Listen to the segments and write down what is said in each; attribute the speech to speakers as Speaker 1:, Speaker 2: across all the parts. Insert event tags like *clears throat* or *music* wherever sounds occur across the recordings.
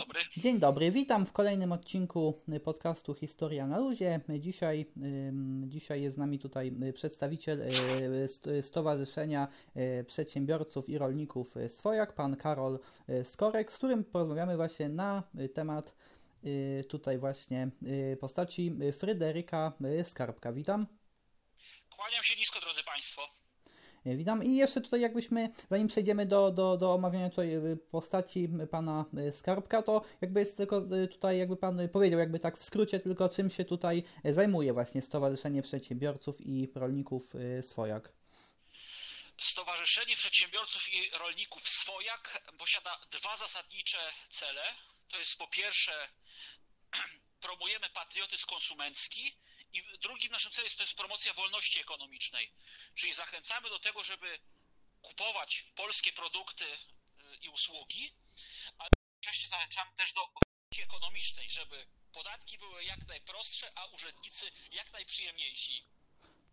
Speaker 1: dobry.
Speaker 2: Dzień dobry, witam w kolejnym odcinku podcastu Historia na Luzie. Dzisiaj, dzisiaj jest z nami tutaj przedstawiciel e, Stowarzyszenia e, Przedsiębiorców i Rolników Swojak, pan Karol Skorek, z którym porozmawiamy właśnie na temat tutaj właśnie postaci Fryderyka Skarbka. Witam.
Speaker 1: Kłaniam się nisko, drodzy Państwo.
Speaker 2: E, witam. I jeszcze tutaj jakbyśmy, zanim przejdziemy do, do, do omawiania tutaj e, postaci pana e, Skarbka, to jakby jest tylko tutaj, jakby pan powiedział, jakby tak w skrócie tylko czym się tutaj zajmuje właśnie Stowarzyszenie Przedsiębiorców i Rolników Swojak.
Speaker 1: Stowarzyszenie Przedsiębiorców i Rolników Swojak posiada dwa zasadnicze cele. To jest po pierwsze *clears throat* promujemy patriotyzm konsumencki i drugim naszym celem jest, to jest promocja wolności ekonomicznej. Czyli zachęcamy do tego, żeby kupować polskie produkty y, i usługi, ale jednocześnie zachęcamy też do wolności ekonomicznej, żeby podatki były jak najprostsze, a urzędnicy jak najprzyjemniejsi.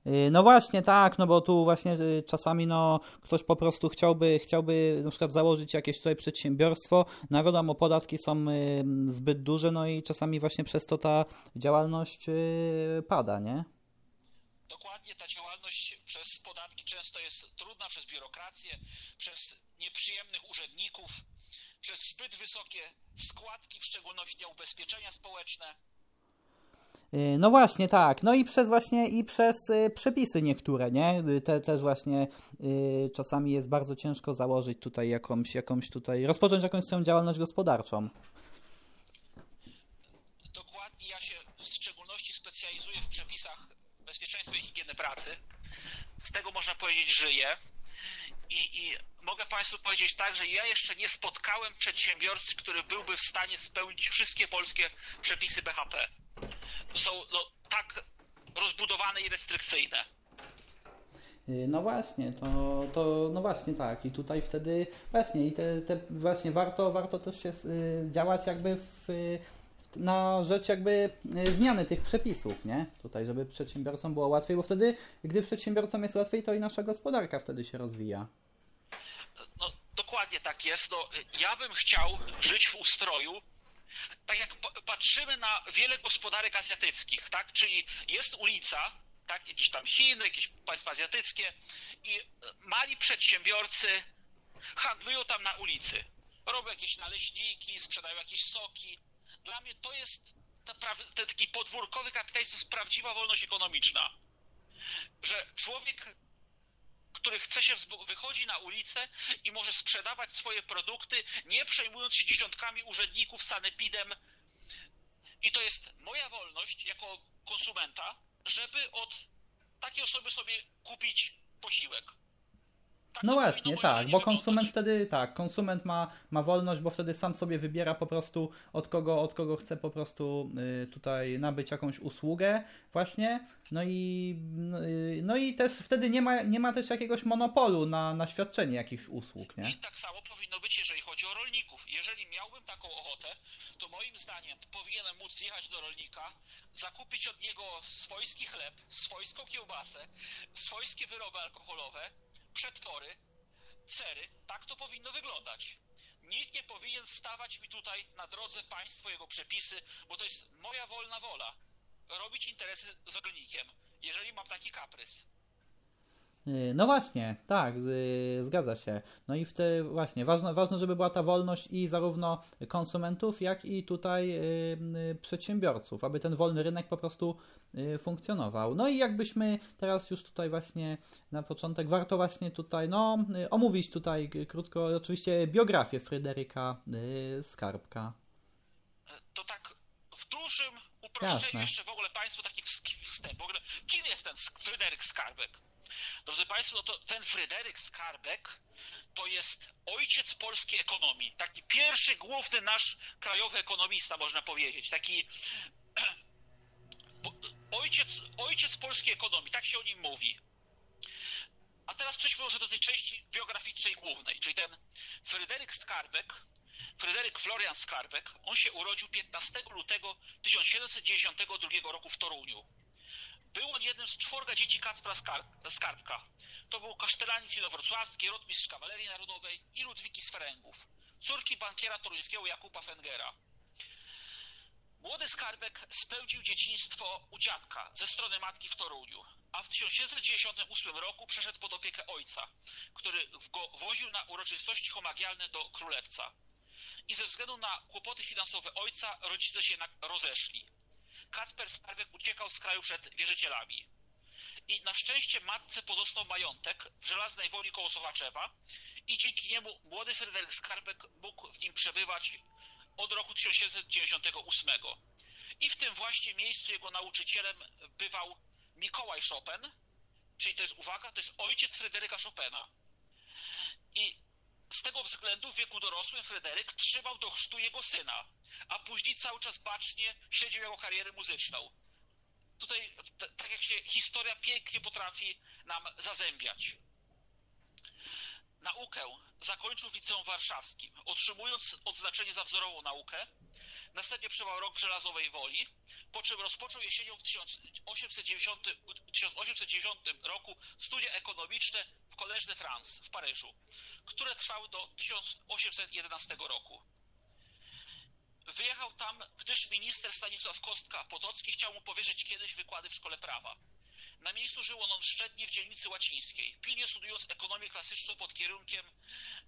Speaker 2: Y, no właśnie, tak, no bo tu właśnie y, czasami no, ktoś po prostu chciałby, chciałby na przykład założyć jakieś tutaj przedsiębiorstwo, no wiadomo, podatki są y, zbyt duże, no i czasami właśnie przez to ta działalność pada, nie?
Speaker 1: Dokładnie, ta działalność przez podatki często jest trudna, przez biurokrację, przez nieprzyjemnych urzędników, przez zbyt wysokie składki, w szczególności na ubezpieczenia społeczne.
Speaker 2: Y, no właśnie, tak. No i przez właśnie i przez y, przepisy niektóre, nie? Y, te, też właśnie y, czasami jest bardzo ciężko założyć tutaj jakąś, jakąś tutaj, rozpocząć jakąś swoją działalność gospodarczą.
Speaker 1: Dokładnie, ja się w szczególności specjalizuję w przepisach bezpieczeństwa i higieny pracy. Z tego można powiedzieć żyję. I, I mogę Państwu powiedzieć tak, że ja jeszcze nie spotkałem przedsiębiorcy, który byłby w stanie spełnić wszystkie polskie przepisy BHP są no, tak rozbudowane i restrykcyjne.
Speaker 2: Y, no właśnie, to, to no właśnie tak i tutaj wtedy właśnie i te, te właśnie warto, warto też się y, działać jakby w, na rzecz jakby y, zmiany tych przepisów, nie? Tutaj, żeby przedsiębiorcom było łatwiej, bo wtedy, gdy przedsiębiorcom jest łatwiej, to i nasza gospodarka wtedy się rozwija.
Speaker 1: No, dokładnie tak jest. No, ja bym chciał żyć w ustroju, tak jak patrzymy na wiele gospodarek azjatyckich, tak? Czyli jest ulica, tak? Jakieś tam Chiny, jakieś państwa azjatyckie i mali przedsiębiorcy handlują tam na ulicy. Robią jakieś naleśniki, sprzedają jakieś soki. Dla mnie to jest ten taki podwórkowy kapitalizm, to jest prawdziwa wolność ekonomiczna. Że człowiek który chce się, wychodzi na ulicę i może sprzedawać swoje produkty, nie przejmując się dziesiątkami urzędników, sanepidem. I to jest moja wolność jako konsumenta, żeby od takiej osoby sobie kupić posiłek.
Speaker 2: Tak no właśnie, tak, bo konsument wtedy, tak, konsument ma, ma wolność, bo wtedy sam sobie wybiera po prostu od kogo, od kogo chce po prostu y, tutaj nabyć jakąś usługę właśnie, no i, no, y, no i też wtedy nie ma, nie ma też jakiegoś monopolu na, na świadczenie jakichś usług, nie?
Speaker 1: I tak samo powinno być, jeżeli chodzi o rolników. Jeżeli miałbym taką ochotę, to moim zdaniem powinienem móc jechać do rolnika, zakupić od niego swojski chleb, swojską kiełbasę, swojskie wyroby alkoholowe, przetwory, sery. Tak to powinno wyglądać. Nikt nie powinien stawać mi tutaj na drodze państwo, jego przepisy, bo to jest moja wolna wola. Robić interesy z rolnikiem, jeżeli mam taki kaprys.
Speaker 2: Y, no właśnie, tak, zgadza się. No i w te właśnie ważne, ważne, żeby była ta wolność i zarówno konsumentów, jak i tutaj y, y, przedsiębiorców, aby ten wolny rynek po prostu funkcjonował. No i jakbyśmy teraz już tutaj właśnie na początek warto właśnie tutaj no omówić tutaj krótko oczywiście biografię Fryderyka Skarbka.
Speaker 1: To tak w dużym uproszczeniu Jasne. jeszcze w ogóle Państwu taki wstęp. W ogóle kim jest ten Fryderyk Skarbek? Drodzy Państwo, no to ten Fryderyk Skarbek to jest ojciec polskiej ekonomii. Taki pierwszy, główny nasz krajowy ekonomista, można powiedzieć. Taki *clears throat* ojciec, ojciec polskiej ekonomii, tak się o nim mówi. A teraz przejdźmy może do tej części biograficznej głównej, czyli ten Fryderyk Skarbek, Fryderyk Florian Skarbek, on się urodził 15 lutego 1792 roku w Toruniu. Był on jednym z czworga dzieci Kacpra Skarbka. To był kasztelanin inowrocławski, rotmistrz kawalerii narodowej i Ludwiki z Ferengów. córki bankiera toruńskiego Jakuba Fengera. Młody skarbek spełdził dzieciństwo u dziadka ze strony matki w Toruniu, a w 1798 roku przeszedł pod opiekę ojca, który go woził na uroczystości homagialne do królewca. I ze względu na kłopoty finansowe ojca rodzice się rozeszli. Kacper Skarbek uciekał z kraju przed wierzycielami. I na szczęście matce pozostał majątek w żelaznej woli koło Sochaczewa i dzięki niemu młody Fryderyk Skarbek mógł w nim przebywać od roku 1798. I w tym właśnie miejscu jego nauczycielem bywał Mikołaj Chopin, czyli to jest, uwaga, to jest ojciec Fryderyka Chopina. I z tego względu w wieku dorosłym Fryderyk trzymał do chrztu jego syna, a później cały czas bacznie śledził jego karierę muzyczną. Tutaj, tak jak się historia pięknie potrafi nam zazębiać. Naukę zakończył w liceum warszawskim, otrzymując odznaczenie za wzorową naukę. Następnie przebywał rok Żelazowej Woli, po czym rozpoczął jesienią w 1890, 1890 roku studia ekonomiczne w Collège de France w Paryżu, które trwały do 1811 roku. Wyjechał tam, gdyż minister Stanisław Kostka-Potocki chciał mu powierzyć kiedyś wykłady w szkole prawa. Na miejscu żył on szczętnie w dzielnicy łacińskiej, pilnie studiując ekonomię klasyczną pod kierunkiem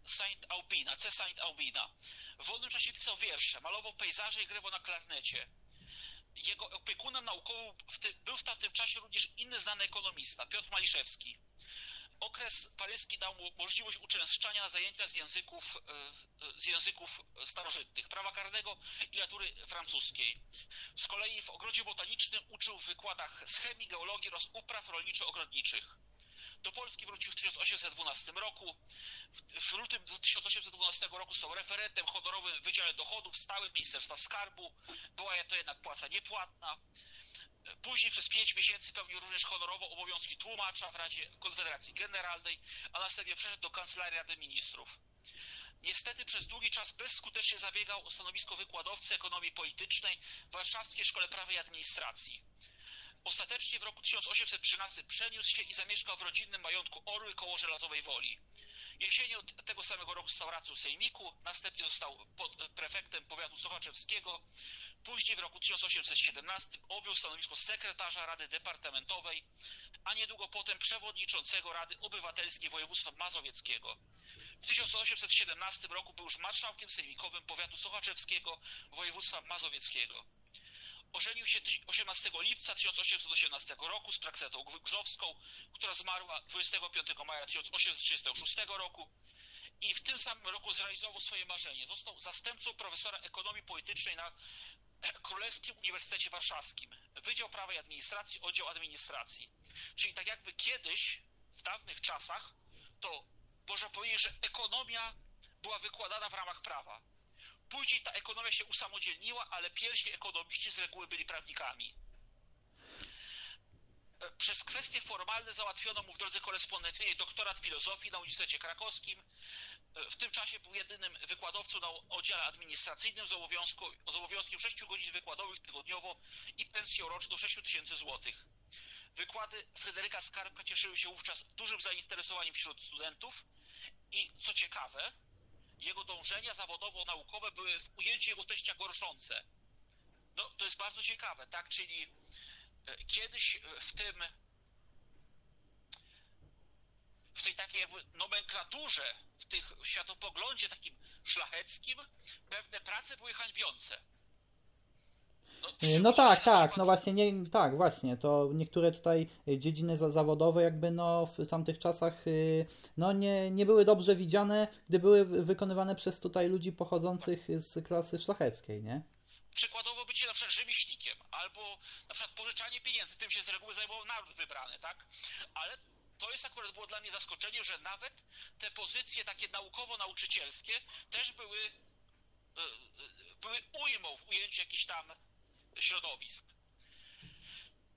Speaker 1: Saint Aubina, C. Saint Aubina. W wolnym czasie pisał wiersze, malował pejzaże i grywał na klarnecie. Jego opiekunem naukowym był w tamtym czasie również inny znany ekonomista, Piotr Maliszewski. Okres paryski dał możliwość uczęszczania na zajęcia z języków, e, z języków starożytnych, prawa karnego i literatury francuskiej. Z kolei w ogrodzie botanicznym uczył w wykładach z chemii, geologii oraz upraw rolniczo-ogrodniczych. Do Polski wrócił w 1812 roku. W- lutym 1812 roku został referentem honorowym w Wydziale Dochodów Stałych Ministerstwa Skarbu. Była to jednak płaca niepłatna. Później przez pięć miesięcy pełnił również honorowo obowiązki tłumacza w Radzie Konfederacji Generalnej, a następnie przeszedł do Kancelarii Rady Ministrów. Niestety przez długi czas bezskutecznie zabiegał o stanowisko wykładowcy ekonomii politycznej w Warszawskiej Szkole Prawa i Administracji. Ostatecznie w roku 1813 przeniósł się i zamieszkał w rodzinnym majątku Orły koło Żelazowej Woli. Jesienią tego samego roku został radcą sejmiku, następnie został pod, prefektem powiatu sochaczewskiego. Później w roku 1817 objął stanowisko sekretarza Rady Departamentowej, a niedługo potem przewodniczącego Rady Obywatelskiej Województwa Mazowieckiego. W 1817 roku był już marszałkiem sejmikowym powiatu sochaczewskiego Województwa Mazowieckiego. Ożenił się 18 lipca 1818 roku z Praksetą Gzowską, która zmarła 25 maja 1836 roku i w tym samym roku zrealizował swoje marzenie. Został zastępcą profesora ekonomii politycznej na Królewskim Uniwersytecie Warszawskim. Wydział Prawa i Administracji, oddział administracji. Czyli tak jakby kiedyś, w dawnych czasach, to można powiedzieć, że ekonomia była wykładana w ramach prawa. Później ta ekonomia się usamodzielniła, ale pierwsi ekonomiści z reguły byli prawnikami. E, Przez kwestie formalne załatwiono mu w drodze korespondencyjnej doktorat filozofii na Uniwersytecie Krakowskim. E, W tym czasie był jedynym wykładowcą na oddziale administracyjnym z, obowiązku, z obowiązkiem 6 godzin wykładowych tygodniowo i pensją roczną 6 tysięcy złotych. Wykłady Fryderyka Skarbka cieszyły się wówczas dużym zainteresowaniem wśród studentów i co ciekawe, jego dążenia zawodowo-naukowe były w ujęciu jego teścia gorszące. No, to jest bardzo ciekawe, tak? Czyli e, kiedyś e, w tym w tej takiej nomenklaturze, w tych światopoglądzie takim szlacheckim, pewne prace były hańbiące. No, w
Speaker 2: No tak,
Speaker 1: szczególności na
Speaker 2: tak,
Speaker 1: przykład-
Speaker 2: no właśnie, nie, tak, właśnie, to niektóre tutaj dziedziny za- zawodowe jakby no w tamtych czasach y, no nie, nie były dobrze widziane, gdy były wy- wykonywane przez tutaj ludzi pochodzących z klasy szlacheckiej, nie?
Speaker 1: przykładowo bycie na przykład rzemieślnikiem, albo na przykład pożyczanie pieniędzy, tym się z reguły zajmował naród wybrany, tak? Ale to jest akurat było dla mnie zaskoczeniem, że nawet te pozycje takie naukowo-nauczycielskie też były, e, e, były ujmą w ujęciu jakichś tam środowisk.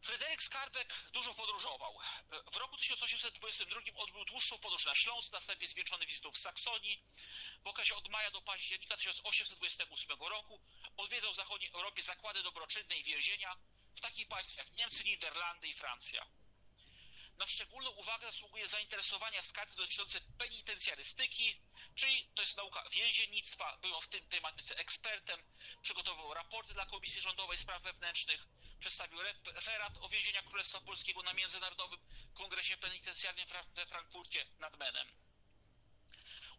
Speaker 1: Fryderyk Skarbek dużo podróżował. W roku 1822 odbył dłuższą podróż na Śląsk, następnie zwieńczony wizytą w Saksonii. W okresie od maja do października 1828 roku odwiedzał w zachodniej Europie zakłady dobroczynne i więzienia w takich państwach jak Niemcy, Niderlandy i Francja. Na szczególną uwagę zasługuje zainteresowania skarb dotyczące penitencjarystyki, czyli to jest nauka więziennictwa, był w tym tematyce ekspertem, przygotował raporty dla Komisji Rządowej Spraw Wewnętrznych, przedstawił referat o więzieniach Królestwa Polskiego na Międzynarodowym Kongresie Penitencjarnym we Frankfurcie nad Menem.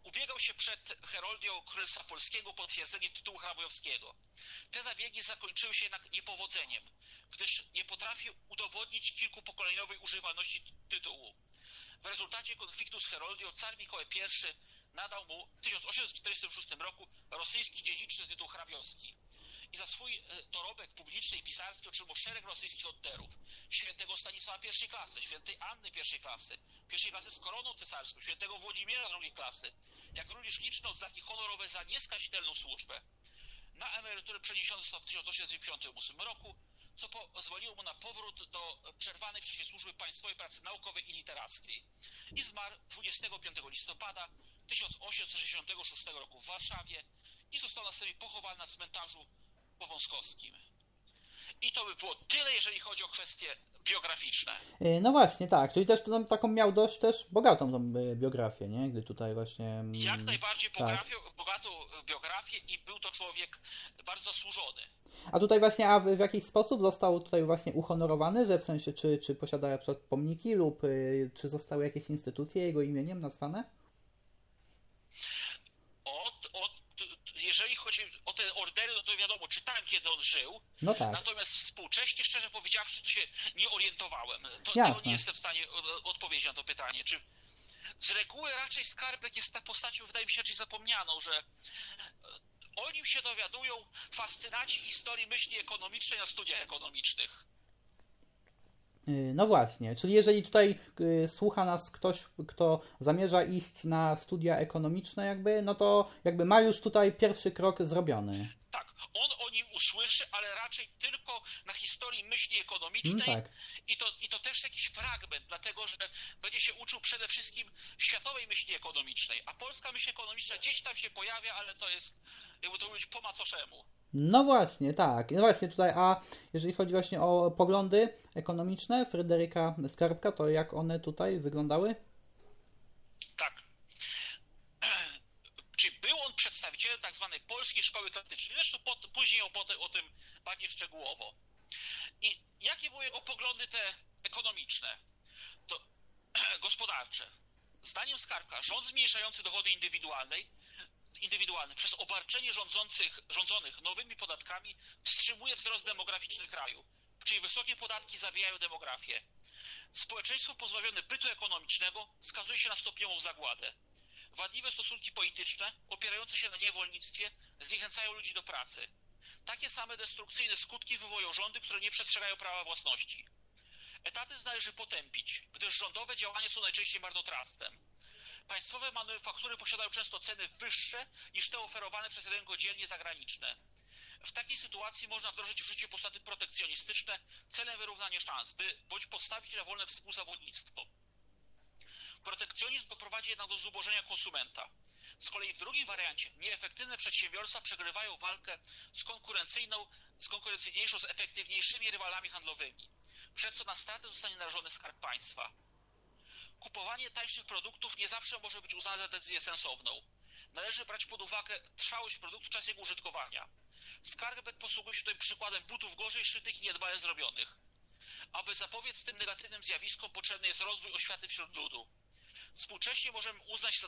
Speaker 1: Ubiegał się przed Heroldią Królestwa Polskiego o potwierdzenie tytułu hrabowskiego. Te zabiegi zakończyły się jednak niepowodzeniem, gdyż nie potrafił udowodnić kilkupokoleniowej używalności tytułu. W rezultacie konfliktu z Heroldią car Mikołaj I nadał mu w 1846 roku rosyjski dziedziczny tytuł hrabiowski i za swój e, dorobek publiczny i pisarski otrzymał szereg rosyjskich odterów. Świętego Stanisława I klasy, świętej Anny I klasy, pierwszej klasy z koroną cesarską, świętego Włodzimierza II klasy, jak również liczne odznaki honorowe za nieskazitelną służbę. Na emeryturę przeniesiony został w 1858 roku, co pozwoliło mu na powrót do przerwanej wcześniej służby państwowej pracy naukowej i literackiej. I zmarł 25 listopada 1866 roku w Warszawie i został następnie pochowany na cmentarzu Powązkowskim. I to by było tyle, jeżeli chodzi o kwestie biograficzne.
Speaker 2: E, no właśnie, tak, czyli też tam taką miał dość też bogatą tą e, biografię, nie? Gdy tutaj właśnie... Mm,
Speaker 1: Jak najbardziej tak. bogatą biografię i był to człowiek bardzo zasłużony.
Speaker 2: A tutaj właśnie, a w, w jakiś sposób został tutaj właśnie uhonorowany, że w sensie, czy, czy posiada na przykład pomniki lub czy zostały jakieś instytucje jego imieniem nazwane?
Speaker 1: Jeżeli chodzi o te ordery, no to wiadomo, czytałem, kiedy on żył.
Speaker 2: No tak.
Speaker 1: Natomiast współcześnie, szczerze powiedziawszy, się nie orientowałem. To, to nie jestem w stanie odpowiedzieć na to pytanie. Czy z reguły raczej Skarbek jest ta postacią, wydaje mi się, raczej zapomnianą, że e, o nim się dowiadują fascynaci historii myśli ekonomicznej na studiach ekonomicznych.
Speaker 2: Y, no właśnie, czyli jeżeli tutaj y, słucha nas ktoś, kto zamierza iść na studia ekonomiczne, jakby, no to jakby ma już tutaj pierwszy krok zrobiony.
Speaker 1: Tak, on o nim usłyszy, ale raczej tylko na historii myśli ekonomicznej.
Speaker 2: Mm, tak.
Speaker 1: I, to, I to też jakiś fragment, dlatego że będzie się uczył przede wszystkim światowej myśli ekonomicznej, a polska myśl ekonomiczna gdzieś tam się pojawia, ale to jest, jakby to mówić, po macoszemu.
Speaker 2: No właśnie, tak. No właśnie tutaj, a jeżeli chodzi właśnie o poglądy ekonomiczne Fryderyka Skarbka, to jak one tutaj wyglądały?
Speaker 1: Tak. *clears throat* Czyli był on przedstawicielem tak zwanej polskiej szkoły klasycznej. Zresztą później opotem o tym bardziej szczegółowo. I jakie były jego poglądy te ekonomiczne? To *clears throat* gospodarcze. Zdaniem Skarbka rząd zmniejszający dochody indywidualnej indywidualnych przez obarczenie rządzących, rządzonych nowymi podatkami wstrzymuje wzrost demograficzny kraju, czyli wysokie podatki zabijają demografię. Społeczeństwo pozbawione bytu ekonomicznego skazuje się na stopniową zagładę. Wadliwe stosunki polityczne, opierające się na niewolnictwie, zniechęcają ludzi do pracy. Takie same destrukcyjne skutki wywołują rządy, które nie przestrzegają prawa własności. Etaty należy potępić, gdyż rządowe działania są najczęściej marnotrawstwem. Państwowe manufaktury posiadają często ceny wyższe niż te oferowane przez rynkodzielnie zagraniczne. W takiej sytuacji można wdrożyć w życie postulaty protekcjonistyczne celem wyrównania szans, by bądź postawić na wolne współzawodnictwo. Protekcjonizm doprowadzi jednak do zubożenia konsumenta. Z kolei w drugim wariancie nieefektywne przedsiębiorstwa przegrywają walkę z konkurencyjną, z konkurencyjniejszą, z efektywniejszymi rywalami handlowymi, przez co na stratę zostanie narażony skarb państwa kupowanie tańszych produktów nie zawsze może być uznane za decyzję sensowną. Należy brać pod uwagę trwałość produktu, czas jego użytkowania. Skarbek posługuje się tutaj przykładem butów gorzej szytych i niedbale zrobionych. Aby zapobiec tym negatywnym zjawiskom, potrzebny jest rozwój oświaty wśród ludu. Współcześnie możemy uznać,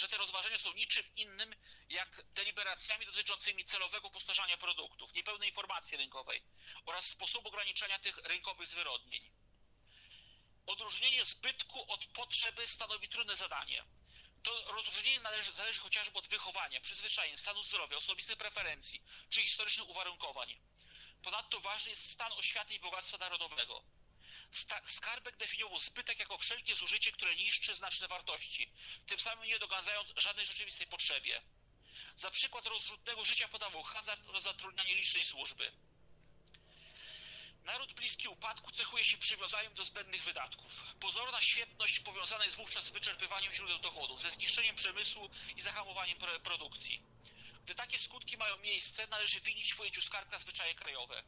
Speaker 1: że te rozważania są niczym innym jak deliberacjami dotyczącymi celowego postarzania produktów, niepełnej informacji rynkowej oraz sposobu ograniczania tych rynkowych zwyrodnień. Odróżnienie zbytku od potrzeby stanowi trudne zadanie. To rozróżnienie należy, zależy chociażby od wychowania, przyzwyczajeń, stanu zdrowia, osobistych preferencji czy historycznych uwarunkowań. Ponadto ważny jest stan oświaty i bogactwa narodowego. Skarbek definiował zbytek jako wszelkie zużycie, które niszczy znaczne wartości, tym samym nie dogadzając żadnej rzeczywistej potrzebie. Za przykład rozrzutnego życia podawał hazard oraz zatrudnianie licznej służby. Naród bliski upadku cechuje się przywiązaniem do zbędnych wydatków. Pozorna świetność powiązana jest wówczas z wyczerpywaniem źródeł dochodów, ze zniszczeniem przemysłu i zahamowaniem produkcji. Gdy takie skutki mają miejsce, należy winić w ujęciu skarbka zwyczaje krajowe.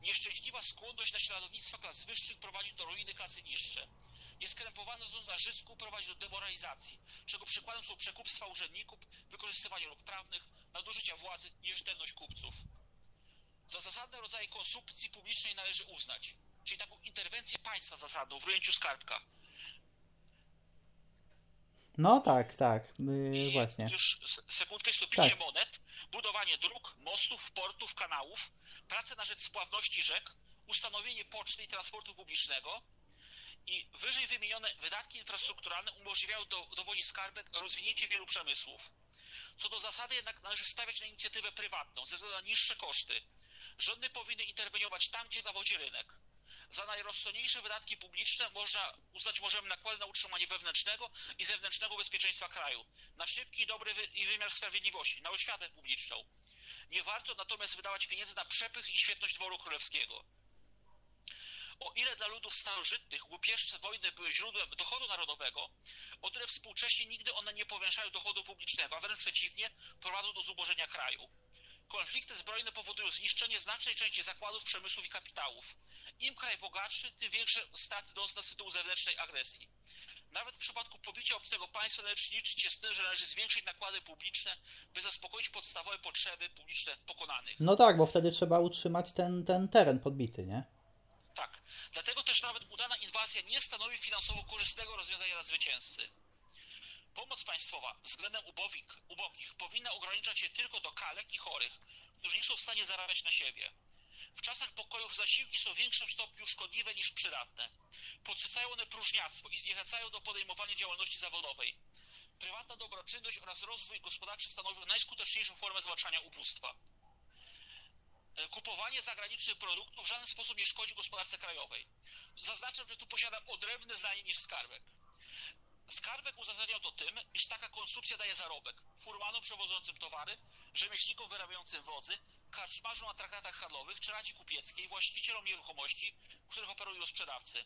Speaker 1: Nieszczęśliwa skłonność naśladownictwa klas wyższych prowadzi do ruiny klasy niższe. Nieskrępowane zarząd zysku prowadzi do demoralizacji, czego przykładem są przekupstwa urzędników, wykorzystywanie lub prawnych, nadużycia władzy i rzetelność kupców. Za zasadne rodzaje konsumpcji publicznej należy uznać, czyli taką interwencję państwa zasadną w ujęciu skarbka.
Speaker 2: No tak, tak, yy, właśnie.
Speaker 1: Już sekundkę jest to bicie
Speaker 2: Tak.
Speaker 1: monet, budowanie dróg, mostów, portów, kanałów, prace na rzecz spławności rzek, ustanowienie poczty i transportu publicznego i wyżej wymienione wydatki infrastrukturalne umożliwiają do, dowodzić skarbek rozwinięcie wielu przemysłów. Co do zasady jednak należy stawiać na inicjatywę prywatną ze względu na niższe koszty. Rządy powinny interweniować tam, gdzie zawodzi rynek. Za najrozsądniejsze wydatki publiczne można uznać możemy nakłady na utrzymanie wewnętrznego i zewnętrznego bezpieczeństwa kraju, na szybki, dobry wy- i wymiar sprawiedliwości, na oświatę publiczną. Nie warto natomiast wydawać pieniędzy na przepych i świetność dworu królewskiego. O ile dla ludów starożytnych łupieżce wojny były źródłem dochodu narodowego, o tyle współcześnie nigdy one nie powiększają dochodu publicznego, a wręcz przeciwnie, prowadzą do zubożenia kraju. Konflikty zbrojne powodują zniszczenie znacznej części zakładów, przemysłów i kapitałów. Im kraj bogatszy, tym większe straty doznaje z tytułu zewnętrznej agresji. Nawet w przypadku pobicia obcego państwa należy liczyć się z tym, że należy zwiększyć nakłady publiczne, by zaspokoić podstawowe potrzeby publiczne pokonanych.
Speaker 2: No tak, bo wtedy trzeba utrzymać ten, ten teren podbity, nie?
Speaker 1: Tak. Dlatego też nawet udana inwazja nie stanowi finansowo korzystnego rozwiązania dla zwycięzcy. Pomoc państwowa względem ubowik, ubogich powinna ograniczać się tylko do kalek i chorych, którzy nie są w stanie zarabiać na siebie. W czasach pokojów zasiłki są w większym stopniu szkodliwe niż przydatne. Podsycają one próżniactwo i zniechęcają do podejmowania działalności zawodowej. Prywatna dobroczynność oraz rozwój gospodarczy stanowią najskuteczniejszą formę zwalczania ubóstwa. E, Kupowanie zagranicznych produktów w żaden sposób nie szkodzi gospodarce krajowej. Zaznaczam, że tu posiadam odrębne zdanie niż skarbek. Skarbek uzasadniał to tym, iż taka konsumpcja daje zarobek furmanom przewozącym towary, rzemieślnikom wyrabiającym wozy, karczmarzom na traktatach handlowych czy radzie kupieckiej, właścicielom nieruchomości, których operują sprzedawcy.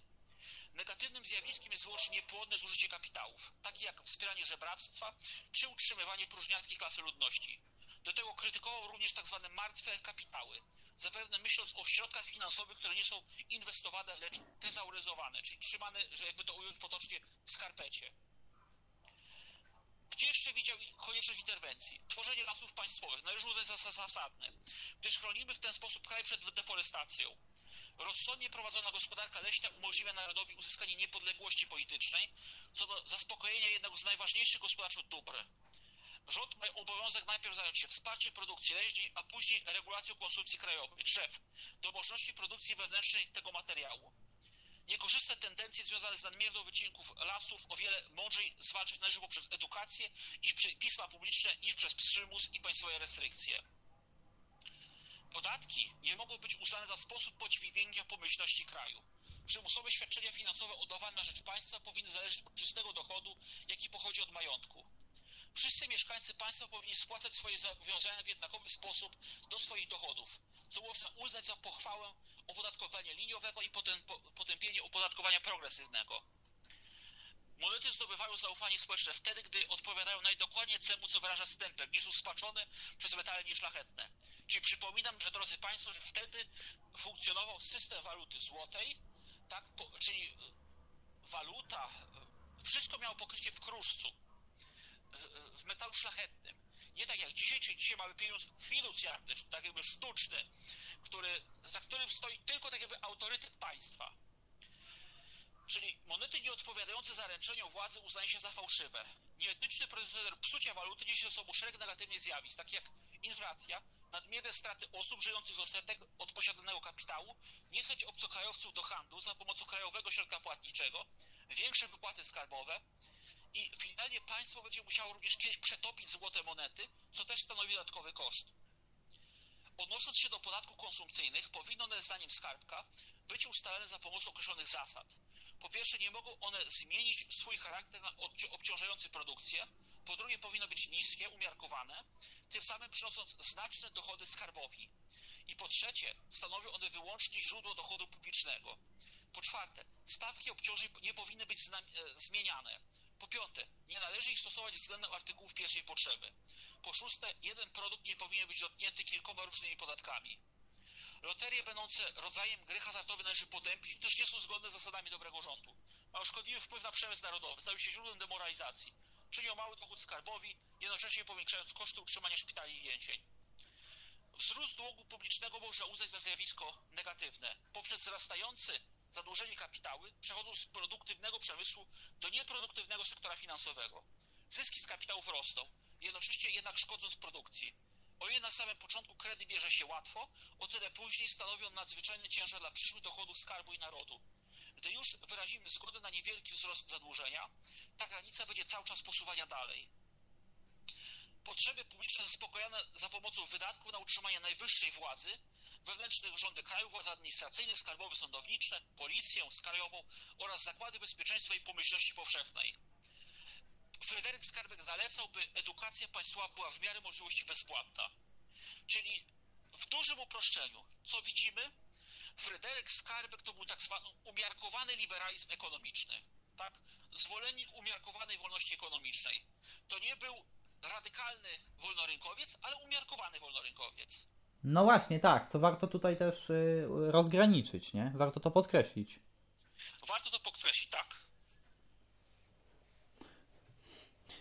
Speaker 1: Negatywnym zjawiskiem jest wyłącznie niepłodne zużycie kapitałów, takie jak wspieranie żebractwa czy utrzymywanie próżniackich klasy ludności. Do tego krytykował również tak zwane martwe kapitały, zapewne myśląc o środkach finansowych, które nie są inwestowane, lecz tezauryzowane, czyli trzymane, że jakby to ująć potocznie, w skarpecie. Gdzie jeszcze widział konieczność interwencji? Tworzenie lasów państwowych należy uznać za za zasadne, gdyż chronimy w ten sposób kraj przed deforestacją. Rozsądnie prowadzona gospodarka leśna umożliwia narodowi uzyskanie niepodległości politycznej, co do zaspokojenia jednego z najważniejszych gospodarczo dóbr. Rząd ma obowiązek najpierw zająć się wsparciem produkcji leśnej, a później regulacją konsumpcji krajowej, drzew, do możliwości produkcji wewnętrznej tego materiału. Niekorzystne tendencje związane z nadmierną wycinków lasów o wiele mądrzej zwalczyć należy poprzez edukację i pisma publiczne niż przez przymus i państwowe restrykcje. Podatki nie mogą być uznane za sposób podźwignięcia pomyślności kraju. Przymusowe świadczenia finansowe oddawane na rzecz państwa powinny zależeć od czystego dochodu, jaki pochodzi od majątku. Wszyscy mieszkańcy państwa powinni spłacać swoje zobowiązania w jednakowy sposób do swoich dochodów, co można uznać za pochwałę opodatkowania liniowego i potępienie opodatkowania progresywnego. Monety zdobywają zaufanie społeczne wtedy, gdy odpowiadają najdokładniej temu, co wyraża stempel, nie są spaczone przez metale nieszlachetne. Czyli przypominam, że drodzy Państwo, że wtedy funkcjonował system waluty złotej, tak, po, czyli waluta, wszystko miało pokrycie w kruszcu w metalu szlachetnym. Nie tak jak dzisiaj, czyli dzisiaj mamy pieniądz fiducjarny, tak jakby sztuczny, który, za którym stoi tylko tak jakby autorytet państwa. Czyli monety nieodpowiadające zaręczeniom władzy uznaje się za fałszywe. Nieetyczny proceder psucia waluty niesie ze sobą szereg negatywnych zjawisk, takich jak inflacja, nadmierne straty osób żyjących z odsetek od posiadanego kapitału, niechęć obcokrajowców do handlu za pomocą krajowego środka płatniczego, większe wypłaty skarbowe, i finalnie państwo będzie musiało również kiedyś przetopić złote monety, co też stanowi dodatkowy koszt. Odnosząc się do podatków konsumpcyjnych, powinno one zdaniem skarbka być ustalone za pomocą określonych zasad. Po pierwsze, nie mogą one zmienić swój charakter na obciążający produkcję. Po drugie, powinno być niskie, umiarkowane, tym samym przynosząc znaczne dochody skarbowi. I po trzecie, stanowią one wyłącznie źródło dochodu publicznego. Po czwarte, stawki obciążeń nie powinny być e, zmieniane. Po piąte, nie należy ich stosować względem artykułów pierwszej potrzeby. Po szóste, jeden produkt nie powinien być dotknięty kilkoma różnymi podatkami. Loterie będące rodzajem gry hazardowej należy potępić, gdyż nie są zgodne z zasadami dobrego rządu. mają szkodliwy wpływ na przemysł narodowy, stają się źródłem demoralizacji, czynią mały dochód skarbowi, jednocześnie powiększając koszty utrzymania szpitali i więzień. Wzrost długu publicznego można uznać za zjawisko negatywne. Poprzez wzrastające zadłużenie kapitały przechodzą z produktywnego przemysłu do nieproduktywnego sektora finansowego. Zyski z kapitałów rosną, jednocześnie jednak szkodząc produkcji. O ile na samym początku kredyt bierze się łatwo, o tyle później stanowią nadzwyczajny ciężar dla przyszłych dochodów skarbu i narodu. Gdy już wyrazimy zgodę na niewielki wzrost zadłużenia, ta granica będzie cały czas posuwania dalej. Potrzeby publiczne zaspokojone za pomocą wydatków na utrzymanie najwyższej władzy, wewnętrznych rządy kraju, władzy administracyjnych, skarbowe, sądownicze, policję skrajową oraz zakłady bezpieczeństwa i pomyślności powszechnej. Fryderyk Skarbek zalecał, by edukacja państwowa była w miarę możliwości bezpłatna. Czyli w dużym uproszczeniu, co widzimy, Fryderyk Skarbek to był tak zwany umiarkowany liberalizm ekonomiczny. Tak? Zwolennik umiarkowanej wolności ekonomicznej. To nie był radykalny wolnorynkowiec, ale umiarkowany wolnorynkowiec.
Speaker 2: No właśnie, tak, co warto tutaj też y, rozgraniczyć, nie? Warto to podkreślić.
Speaker 1: Warto to podkreślić, tak.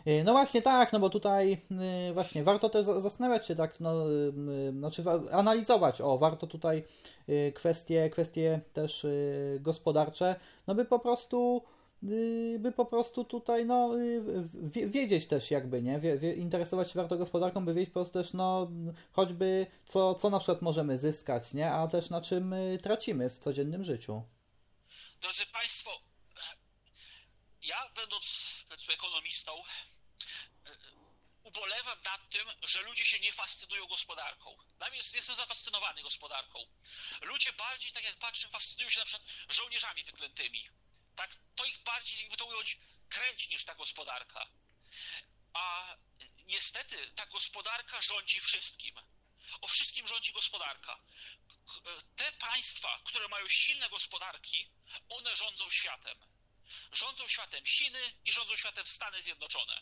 Speaker 2: Y, No właśnie tak, no bo tutaj y, właśnie warto też za- zastanawiać się tak, no, znaczy wa- analizować, o, warto tutaj kwestie, kwestie też gospodarcze, no by po prostu by po prostu tutaj no y, wiedzieć też jakby, nie, interesować się warto gospodarką, by wiedzieć po prostu też no choćby co, co na przykład możemy zyskać, nie, a też na czym y, tracimy w codziennym życiu.
Speaker 1: Drodzy Państwo, ja będąc ekonomistą, ubolewam nad tym, że ludzie się nie fascynują gospodarką. Dla jestem zafascynowany gospodarką. Ludzie bardziej, tak jak patrzę, fascynują się na przykład żołnierzami wyklętymi. Tak, to ich bardziej, jakby to ująć, kręci niż ta gospodarka. A niestety ta gospodarka rządzi wszystkim. O wszystkim rządzi gospodarka. Te państwa, które mają silne gospodarki, one rządzą światem. Rządzą światem Chiny i rządzą światem Stany Zjednoczone.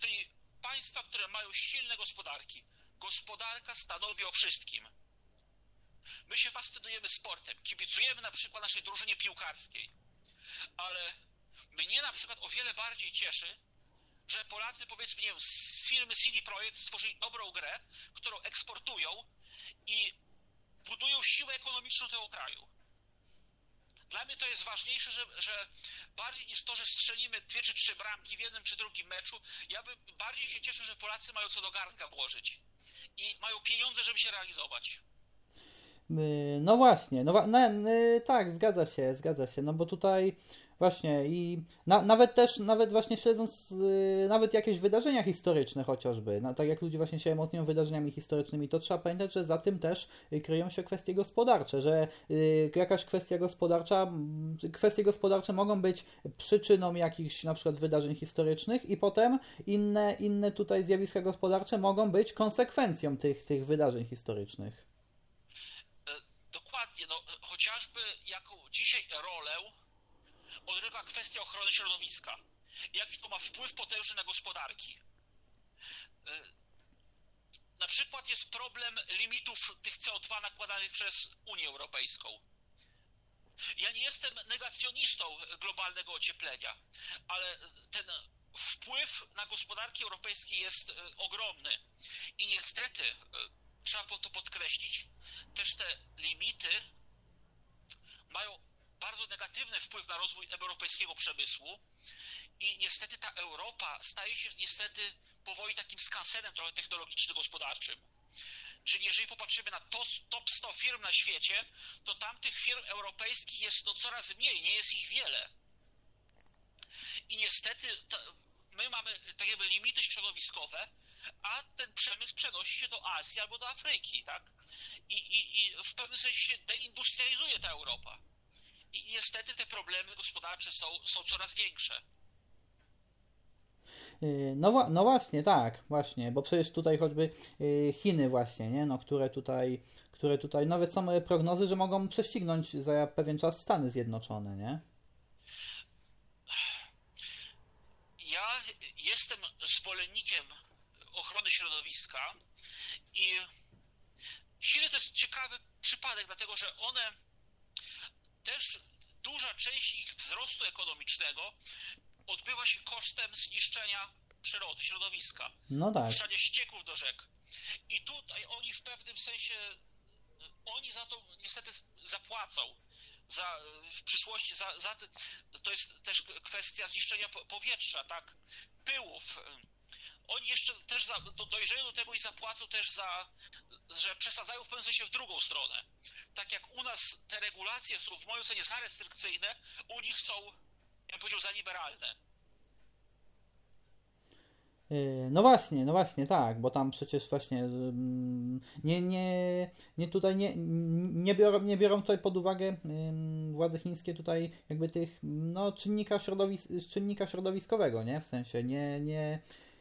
Speaker 1: Czyli państwa, które mają silne gospodarki. Gospodarka stanowi o wszystkim. My się fascynujemy sportem, kibicujemy na przykład naszej drużynie piłkarskiej, ale mnie na przykład o wiele bardziej cieszy, że Polacy, powiedzmy, nie wiem, z firmy CD Projekt stworzyli dobrą grę, którą eksportują i budują siłę ekonomiczną tego kraju. Dla mnie to jest ważniejsze, że, że bardziej niż to, że strzelimy dwie czy trzy bramki w jednym czy drugim meczu, ja bym bardziej się cieszę, że Polacy mają co do garnka włożyć i mają pieniądze, żeby się realizować.
Speaker 2: Y, No właśnie, no, no tak, zgadza się, zgadza się, no bo tutaj właśnie i na, nawet też, nawet właśnie śledząc y, nawet jakieś wydarzenia historyczne chociażby, no, tak jak ludzie właśnie się emocjonują wydarzeniami historycznymi, to trzeba pamiętać, że za tym też kryją się kwestie gospodarcze, że jakaś kwestia gospodarcza, kwestie gospodarcze mogą być przyczyną jakichś na przykład wydarzeń historycznych i potem inne, inne tutaj zjawiska gospodarcze mogą być konsekwencją tych, tych wydarzeń historycznych.
Speaker 1: E, Dokładnie, no e, chociażby jaką dzisiaj rolę odgrywa kwestia ochrony środowiska. Jaki to ma wpływ potężny na gospodarki. E, Na przykład jest problem limitów tych CO2 nakładanych przez Unię Europejską. Ja nie jestem negacjonistą globalnego ocieplenia, ale ten wpływ na gospodarki europejskie jest e, ogromny. I niestety, e, trzeba to podkreślić, też te limity mają bardzo negatywny wpływ na rozwój europejskiego przemysłu i niestety ta Europa staje się niestety powoli takim skansenem trochę technologiczno-gospodarczym. Czyli jeżeli popatrzymy na to, top 100 firm na świecie, to tam tych firm europejskich jest no coraz mniej, nie jest ich wiele. I niestety to, my mamy tak jakby limity środowiskowe, a ten przemysł przenosi się do Azji albo do Afryki, tak? I, i, i w pewnym sensie się deindustrializuje ta Europa. I niestety te problemy gospodarcze są, są coraz większe.
Speaker 2: Y, No, no właśnie, tak, właśnie, bo przecież tutaj choćby y, Chiny właśnie, nie, no, które tutaj, które tutaj, nawet są y, prognozy, że mogą prześcignąć za pewien czas Stany Zjednoczone, nie?
Speaker 1: Ja jestem zwolennikiem ochrony środowiska i Chiny to jest ciekawy przypadek, dlatego że one też duża część ich wzrostu ekonomicznego odbywa się kosztem zniszczenia przyrody, środowiska,
Speaker 2: No tak.
Speaker 1: ścieków do rzek. I tutaj oni w pewnym sensie, oni za to niestety zapłacą. Za, w przyszłości za, za to jest też kwestia zniszczenia po- powietrza, tak, pyłów. Oni jeszcze też za, do, dojrzeją do tego i zapłacą też za, że przesadzają w pewnym sensie w drugą stronę. Tak jak u nas te regulacje są w moim ocenie za restrykcyjne, u nich są, ja bym powiedział, za liberalne.
Speaker 2: Yy, No właśnie, no właśnie, tak, bo tam przecież właśnie ym, nie, nie, nie tutaj nie, nie, biorą, nie biorą tutaj pod uwagę ym, władze chińskie tutaj jakby tych no, czynnika, środowis czynnika środowiskowego, nie? W sensie nie, nie,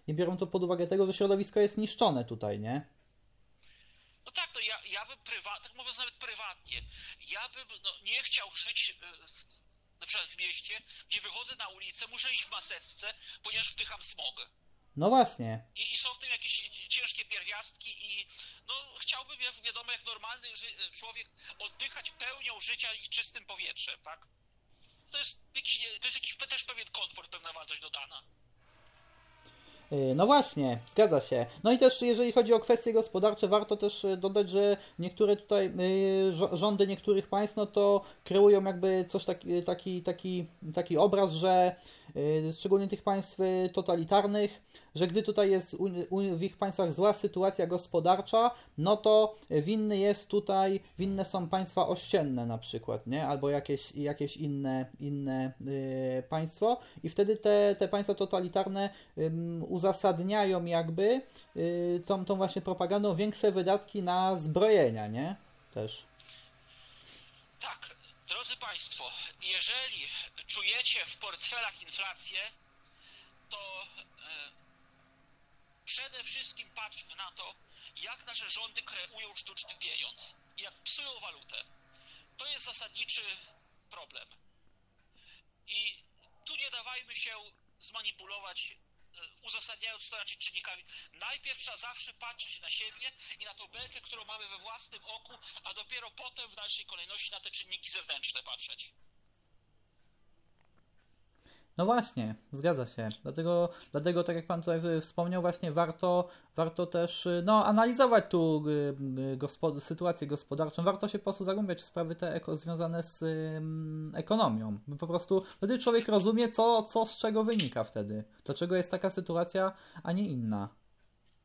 Speaker 2: nie biorą to pod uwagę tego, że środowisko jest niszczone tutaj, nie?
Speaker 1: No tak, no ja, ja bym prywatnie, tak mówiąc nawet prywatnie, ja bym no, nie chciał żyć e, na przykład w mieście, gdzie wychodzę na ulicę, muszę iść w maseczce, ponieważ wdycham smog.
Speaker 2: No właśnie,
Speaker 1: I, I są w tym jakieś ci- ciężkie pierwiastki i no chciałbym, jak wiadomo, jak normalny ży- człowiek oddychać pełnią życia i czystym powietrzem, tak? To jest jakiś, to jest jakiś też pewien komfort, pewna wartość dodana.
Speaker 2: Yy, No właśnie, zgadza się. No i też jeżeli chodzi o kwestie gospodarcze, warto też yy, dodać, że niektóre tutaj rzo- rządy niektórych państw, no to kreują jakby coś taki, taki, taki, taki obraz, że szczególnie tych państw yy, totalitarnych, że gdy tutaj jest w ich państwach zła sytuacja gospodarcza, no to winny jest tutaj, winne są państwa ościenne na przykład, nie? Albo jakieś, jakieś inne, inne yy, państwo i wtedy te, te państwa totalitarne uzasadniają jakby tą, tą właśnie propagandą większe wydatki na zbrojenia, nie? Też.
Speaker 1: Drodzy Państwo, jeżeli czujecie w portfelach inflację, to e, przede wszystkim patrzmy na to, jak nasze rządy kreują sztuczny pieniądz, jak psują walutę. To jest zasadniczy problem. I tu nie dawajmy się zmanipulować, uzasadniając to znaczy czynnikami. Najpierw trzeba zawsze patrzeć na siebie i na tą belkę, którą mamy we własnym oku, a dopiero potem w dalszej kolejności na te czynniki zewnętrzne patrzeć.
Speaker 2: No właśnie, zgadza się. Dlatego, dlatego tak jak Pan tutaj wspomniał, właśnie warto, warto też y, no, analizować tu y, y, gospo, sytuację gospodarczą. Warto się po prostu zagłębiać w sprawy te eko, związane z ym, ekonomią. Po prostu wtedy człowiek rozumie, co, co z czego wynika wtedy. Dlaczego jest taka sytuacja, a nie inna.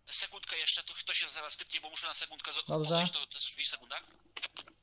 Speaker 1: Sekundkę jeszcze, to, to się zaraz wytnie, bo muszę na sekundkę
Speaker 2: Dobrze.
Speaker 1: do drzwi, sekunda. Halo,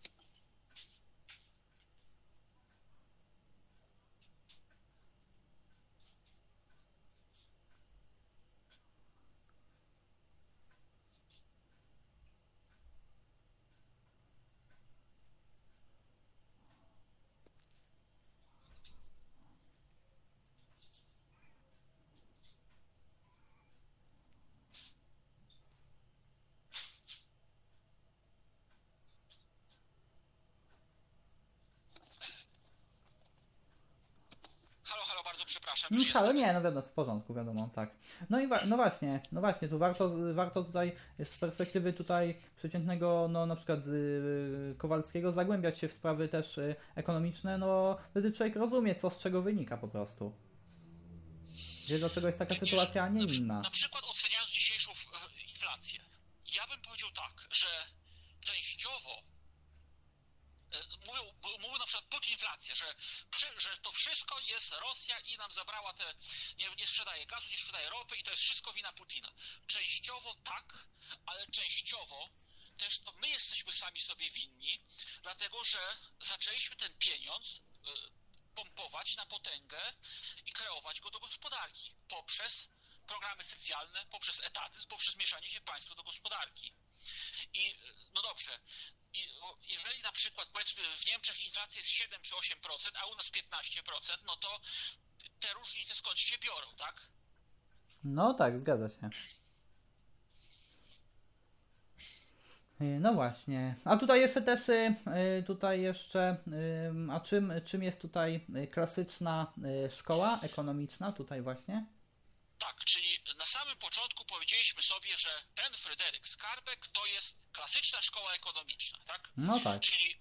Speaker 1: bardzo przepraszam.
Speaker 2: No, ale nie, no wiadomo, w porządku, wiadomo, tak. No i wa- no właśnie, no właśnie, tu warto, warto tutaj z perspektywy tutaj przeciętnego, no na przykład yy, Kowalskiego zagłębiać się w sprawy też y, ekonomiczne, no wtedy człowiek rozumie, co z czego wynika po prostu. Wie, dlaczego jest taka sytuacja, a nie
Speaker 1: na,
Speaker 2: inna.
Speaker 1: Na przykład oceniając dzisiejszą e, inflację, ja bym powiedział tak, że częściowo mówią, na przykład pod inflację, że, że to wszystko jest Rosja i nam zabrała te, nie, nie sprzedaje gazu, nie sprzedaje ropy i to jest wszystko wina Putina. Częściowo tak, ale częściowo też to my jesteśmy sami sobie winni, dlatego że zaczęliśmy ten pieniądz e, pompować na potęgę i kreować go do gospodarki poprzez programy socjalne, poprzez etaty, poprzez mieszanie się państwa do gospodarki. I e, no dobrze, jeżeli na przykład powiedzmy w Niemczech inflacja jest 7 czy 8%, a u nas 15%, no to te różnice skąd się biorą, tak?
Speaker 2: No tak, zgadza się. Y, No właśnie. A tutaj jeszcze też, y, y, tutaj jeszcze, a czym, czym jest tutaj klasyczna szkoła ekonomiczna, tutaj właśnie?
Speaker 1: Tak, czyli samym początku powiedzieliśmy sobie, że ten Fryderyk Skarbek to jest klasyczna szkoła ekonomiczna, tak?
Speaker 2: No tak.
Speaker 1: Czyli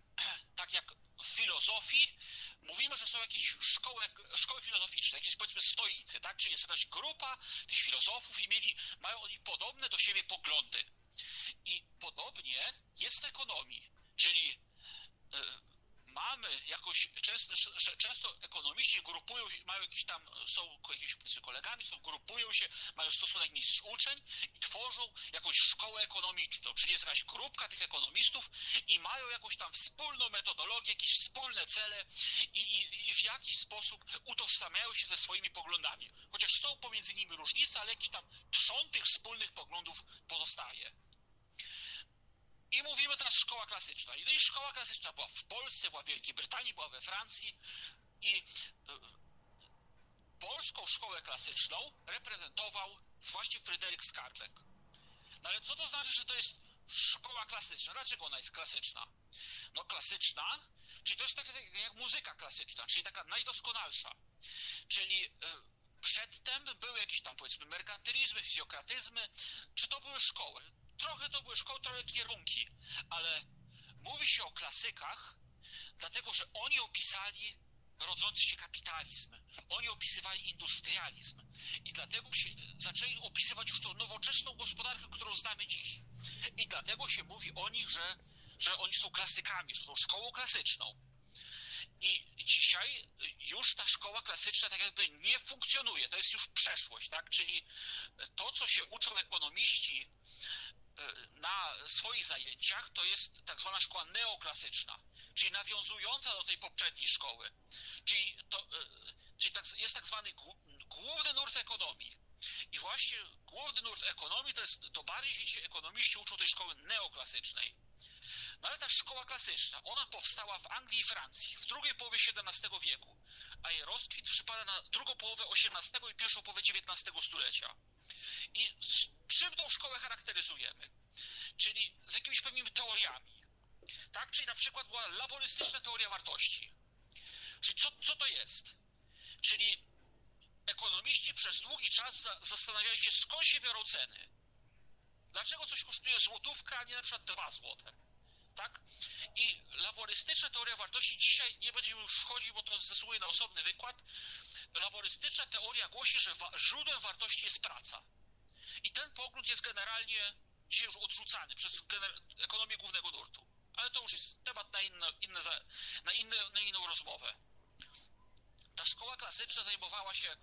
Speaker 1: *clears throat* tak jak w filozofii mówimy, że są jakieś szkoły, szkoły filozoficzne, jakieś powiedzmy stoicy, tak? Czyli jest jakaś grupa tych filozofów i mieli, mają oni podobne do siebie poglądy. I podobnie jest w ekonomii, czyli e, mamy jakoś, często, często ekonomiści grupują się, mają jakiś tam, są jakimiś kolegami, są, grupują się, mają stosunek mistrz uczeń i tworzą jakąś szkołę ekonomiczną, czyli jest jakaś grupka tych ekonomistów i mają jakąś tam wspólną metodologię, jakieś wspólne cele i, i, i w jakiś sposób utożsamiają się ze swoimi poglądami. Chociaż są pomiędzy nimi różnice, ale jakiś tam trzon tych wspólnych poglądów pozostaje. I mówimy teraz szkoła klasyczna. I szkoła klasyczna była w Polsce, była w Wielkiej Brytanii, była we Francji i e, polską szkołę klasyczną reprezentował właśnie Fryderyk Skarbek. No ale co to znaczy, że to jest szkoła klasyczna? Dlaczego ona jest klasyczna? No klasyczna, czyli to jest tak jak muzyka klasyczna, czyli taka najdoskonalsza. Czyli e, przedtem były jakieś tam powiedzmy merkantylizmy, fizjokratyzmy, czy to były szkoły? Trochę to były szkoły, trochę kierunki, ale mówi się o klasykach, dlatego że oni opisali rodzący się kapitalizm. Oni opisywali industrializm i dlatego się zaczęli opisywać już tą nowoczesną gospodarkę, którą znamy dziś. I dlatego się mówi o nich, że, że oni są klasykami, że są szkołą klasyczną. I dzisiaj już ta szkoła klasyczna tak jakby nie funkcjonuje. To jest już przeszłość, tak? Czyli to, co się uczą ekonomiści na swoich zajęciach to jest tak zwana szkoła neoklasyczna, czyli nawiązująca do tej poprzedniej szkoły. Czyli, to, e, czyli tak, jest tak zwany główny nurt ekonomii. I właśnie główny nurt ekonomii to jest, to bardziej się ekonomiści uczą tej szkoły neoklasycznej. No ale ta szkoła klasyczna, ona powstała w Anglii i Francji w drugiej połowie XVII wieku, a jej rozkwit przypada na drugą połowę XVIII i pierwszą połowę XIX stulecia. I czym tą szkołę charakteryzujemy? Czyli z jakimiś pewnymi teoriami. Tak? Czyli na przykład była laborystyczna teoria wartości. Czyli co, co to jest? Czyli ekonomiści przez długi czas zastanawiali się, skąd się biorą ceny. Dlaczego coś kosztuje złotówkę, a nie na przykład dwa złote? Tak? I laborystyczna teoria wartości dzisiaj nie będziemy już wchodzić, bo to zasługuje na osobny wykład. Laborystyczna teoria głosi, że wa źródłem wartości jest praca. I ten pogląd jest generalnie dzisiaj już odrzucany przez ekonomię głównego nurtu. Ale to już jest temat na, inne, inne, na, inne, na inną rozmowę. Ta szkoła klasyczna zajmowała się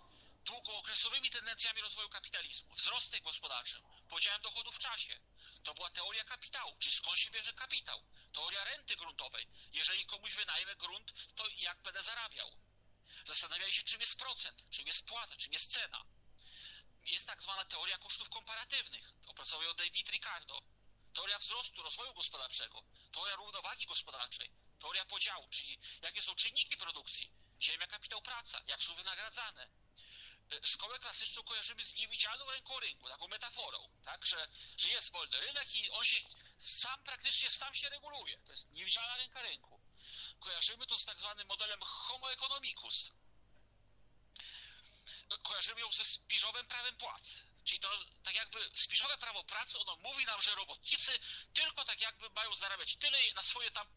Speaker 1: długookresowymi tendencjami rozwoju kapitalizmu, wzrostem gospodarczym, podziałem dochodów w czasie. To była teoria kapitału, czyli skąd się bierze kapitał. Teoria renty gruntowej. Jeżeli komuś wynajmę grunt, to jak będę zarabiał. Zastanawiali się, czym jest procent, czym jest płaca, czym jest cena jest tak zwana teoria kosztów komparatywnych. Opracował ją David Ricardo. Teoria wzrostu, rozwoju gospodarczego, teoria równowagi gospodarczej, teoria podziału, czyli jakie są czynniki produkcji, ziemia, kapitał, praca, jak są wynagradzane. Szkołę klasyczną kojarzymy z niewidzialną ręką rynku, taką metaforą, tak, że, że jest wolny rynek i on się sam praktycznie sam się reguluje. To jest niewidzialna ręka rynku. Kojarzymy to z tak zwanym modelem homo economicus, kojarzymy ją ze spiżowym prawem płac. Czyli to tak jakby spiżowe prawo pracy, ono mówi nam, że robotnicy tylko tak jakby mają zarabiać tyle na swoje tam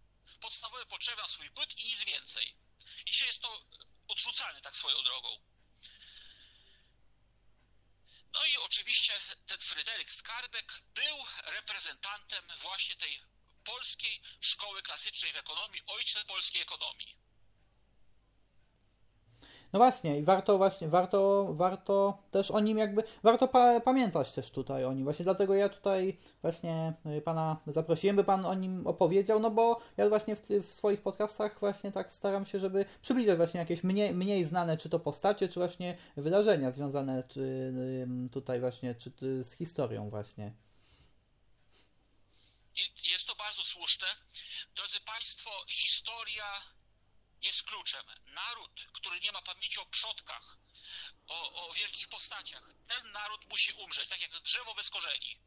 Speaker 1: podstawowe potrzeby, na swój byt i nic więcej. I dzisiaj jest to odrzucane tak swoją drogą. No i oczywiście ten Fryderyk Skarbek był reprezentantem właśnie tej polskiej szkoły klasycznej w ekonomii, ojcem polskiej ekonomii.
Speaker 2: No właśnie, i warto właśnie, warto, warto też o nim jakby, warto pa pamiętać też tutaj o nim. Właśnie dlatego ja tutaj właśnie y, pana zaprosiłem, by pan o nim opowiedział, no bo ja właśnie w, w swoich podcastach właśnie tak staram się, żeby przybliżać właśnie jakieś mniej, mniej znane, czy to postacie, czy właśnie wydarzenia związane czy, tutaj właśnie, czy z historią właśnie.
Speaker 1: Jest to bardzo słuszne. Drodzy Państwo, historia jest kluczem. Naród, który nie ma pamięci o przodkach, o, o wielkich postaciach, ten naród musi umrzeć, tak jak drzewo bez korzeni.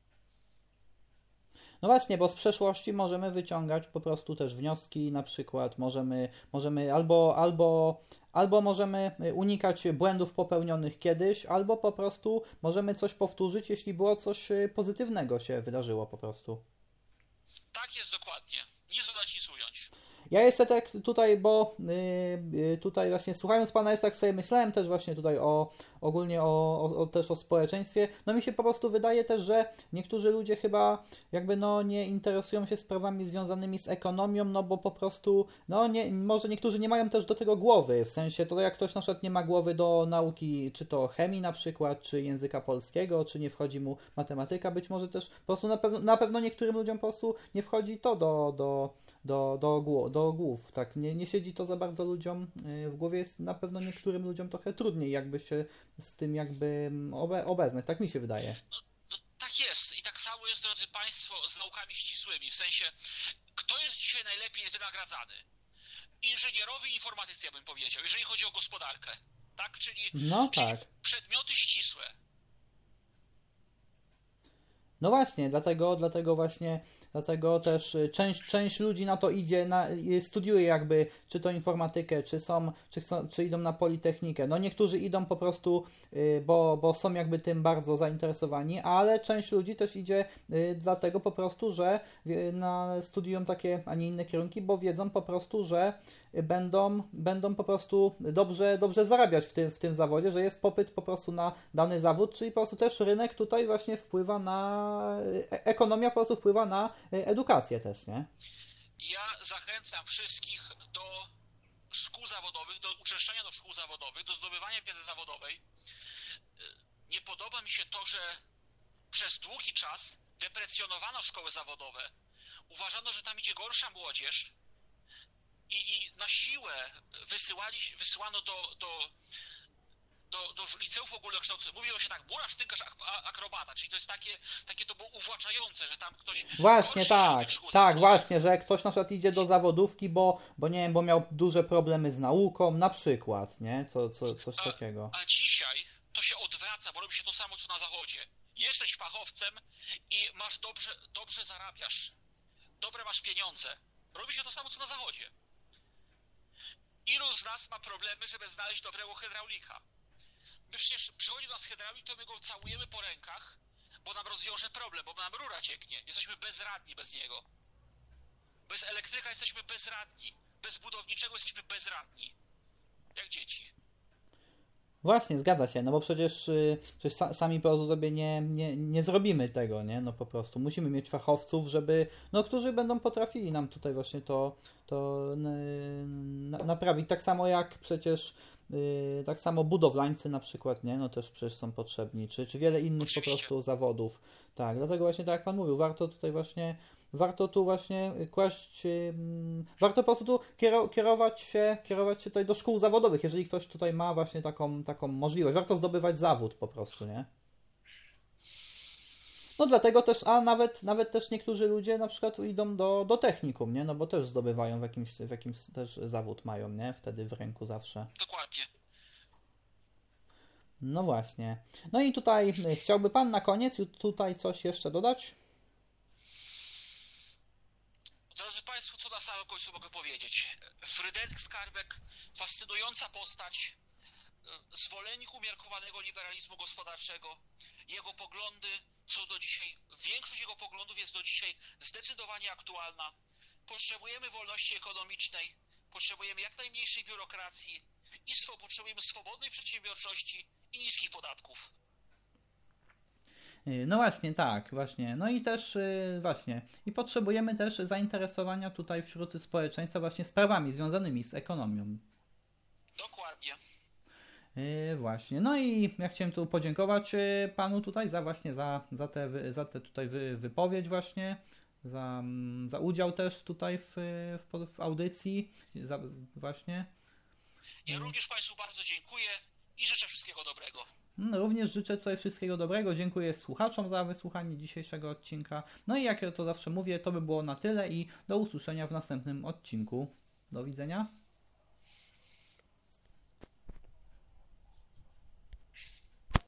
Speaker 2: No właśnie, bo z przeszłości możemy wyciągać po prostu też wnioski, na przykład możemy, możemy albo, albo, albo możemy unikać błędów popełnionych kiedyś, albo po prostu możemy coś powtórzyć, jeśli było coś pozytywnego się wydarzyło po prostu.
Speaker 1: Tak jest dokładnie. Nie dodać, nic ująć.
Speaker 2: Ja jeszcze tak tutaj, bo y, y, tutaj właśnie słuchając Pana, jeszcze tak sobie myślałem też właśnie tutaj o ogólnie o, o, o też o społeczeństwie. No mi się po prostu wydaje też, że niektórzy ludzie chyba jakby no nie interesują się sprawami związanymi z ekonomią, no bo po prostu, no nie, może niektórzy nie mają też do tego głowy, w sensie to jak ktoś na przykład nie ma głowy do nauki, czy to chemii na przykład, czy języka polskiego, czy nie wchodzi mu matematyka, być może też po prostu na pewno, na pewno niektórym ludziom po prostu nie wchodzi to do, do, do, do, głów, do głów, tak, nie, nie siedzi to za bardzo ludziom y, w głowie, jest na pewno niektórym ludziom trochę trudniej jakby się z tym jakby obe, obeznać, tak mi się wydaje.
Speaker 1: No, tak jest i tak samo jest, drodzy Państwo, z naukami ścisłymi. W sensie, kto jest dzisiaj najlepiej wynagradzany? Inżynierowie i informatycy, ja bym powiedział, jeżeli chodzi o gospodarkę. Tak? Czyli,
Speaker 2: No
Speaker 1: czyli
Speaker 2: tak.
Speaker 1: przedmioty ścisłe.
Speaker 2: No właśnie, dlatego, dlatego właśnie, dlatego też y, część, część ludzi na to idzie, na, y, studiuje jakby, czy to informatykę, czy są, czy chcą, czy idą na politechnikę. No niektórzy idą po prostu, y, bo, bo są jakby tym bardzo zainteresowani, ale część ludzi też idzie dlatego po prostu, że na, studiują takie, a nie inne kierunki, bo wiedzą po prostu, że będą, będą po prostu dobrze, dobrze zarabiać w tym, w tym zawodzie, że jest popyt po prostu na dany zawód, czyli po prostu też rynek tutaj właśnie wpływa na, e- ekonomia po prostu wpływa na e, edukację też, nie?
Speaker 1: Ja zachęcam wszystkich do szkół zawodowych, do uczęszczania do szkół zawodowych, do zdobywania wiedzy zawodowej. Nie podoba mi się to, że przez długi czas deprecjonowano szkoły zawodowe. Uważano, że tam idzie gorsza młodzież i, i na siłę wysyłali, wysyłano do, do, do, do liceów ogólnokształcących. Mówiło się tak, buracz, tynkarz, ak- a- akrobata, czyli to jest takie, takie to było uwłaczające, że tam ktoś
Speaker 2: Właśnie, tak,
Speaker 1: szkół
Speaker 2: tak, właśnie, że ktoś na przykład idzie do zawodówki, bo, bo nie wiem, bo miał duże problemy z nauką, na przykład, nie? Co, co, coś takiego.
Speaker 1: A dzisiaj to się odwraca, bo robi się to samo, co na zachodzie. Jesteś fachowcem i masz dobrze, dobrze zarabiasz. Dobre masz pieniądze. Robi się to samo, co na zachodzie. Ilu z nas ma problemy, żeby znaleźć dobrego hydraulika? Przecież przychodzi do nas to my go całujemy po rękach, bo nam rozwiąże problem, bo nam rura cieknie. Jesteśmy bezradni bez niego. Bez elektryka jesteśmy bezradni. Bez budowniczego jesteśmy bezradni. Jak dzieci.
Speaker 2: Właśnie, zgadza się, no bo przecież, y, przecież sa, sami po sobie nie, nie, nie zrobimy tego, nie? No po prostu musimy mieć fachowców, żeby, no którzy będą potrafili nam tutaj właśnie to, to naprawić. Tak samo jak przecież, tak samo budowlańcy na przykład, nie? No też przecież są potrzebni, czy, czy wiele innych po
Speaker 1: Oczywiście.
Speaker 2: prostu zawodów. Tak, dlatego właśnie tak jak Pan mówił, warto tutaj właśnie warto tu właśnie kłaść, warto po prostu tu kiero- kierować się, kierować się tutaj do szkół zawodowych, jeżeli ktoś tutaj ma właśnie taką, taką możliwość. Warto zdobywać zawód po prostu, nie? No dlatego też, a nawet, nawet też niektórzy ludzie na przykład idą do, do technikum, nie? No bo też zdobywają w jakimś, w jakimś też zawód mają, nie? Wtedy w ręku zawsze.
Speaker 1: Dokładnie.
Speaker 2: No właśnie. No i tutaj y, chciałby Pan na koniec tutaj coś jeszcze dodać?
Speaker 1: Drodzy Państwo, co na samym końcu mogę powiedzieć? Fryderyk Skarbek, fascynująca postać, zwolennik umiarkowanego liberalizmu gospodarczego. Jego poglądy są do dzisiaj, większość jego poglądów jest do dzisiaj zdecydowanie aktualna. Potrzebujemy wolności ekonomicznej, potrzebujemy jak najmniejszej biurokracji i potrzebujemy swobodnej przedsiębiorczości i niskich podatków.
Speaker 2: Y, No właśnie, tak, właśnie. No i też y, właśnie. I potrzebujemy też zainteresowania tutaj wśród społeczeństwa właśnie sprawami związanymi z ekonomią.
Speaker 1: Dokładnie.
Speaker 2: Y, Właśnie. No i ja chciałem tu podziękować y, panu tutaj za właśnie za, za tę za te tutaj wy, wypowiedź właśnie, za, mm, za udział też tutaj w, w, pod- w audycji, za, właśnie.
Speaker 1: Ja również Państwu bardzo dziękuję i życzę wszystkiego dobrego.
Speaker 2: No, Również życzę tutaj wszystkiego dobrego. Dziękuję słuchaczom za wysłuchanie dzisiejszego odcinka. No i jak ja to zawsze mówię, to by było na tyle i do usłyszenia w następnym odcinku. Do widzenia.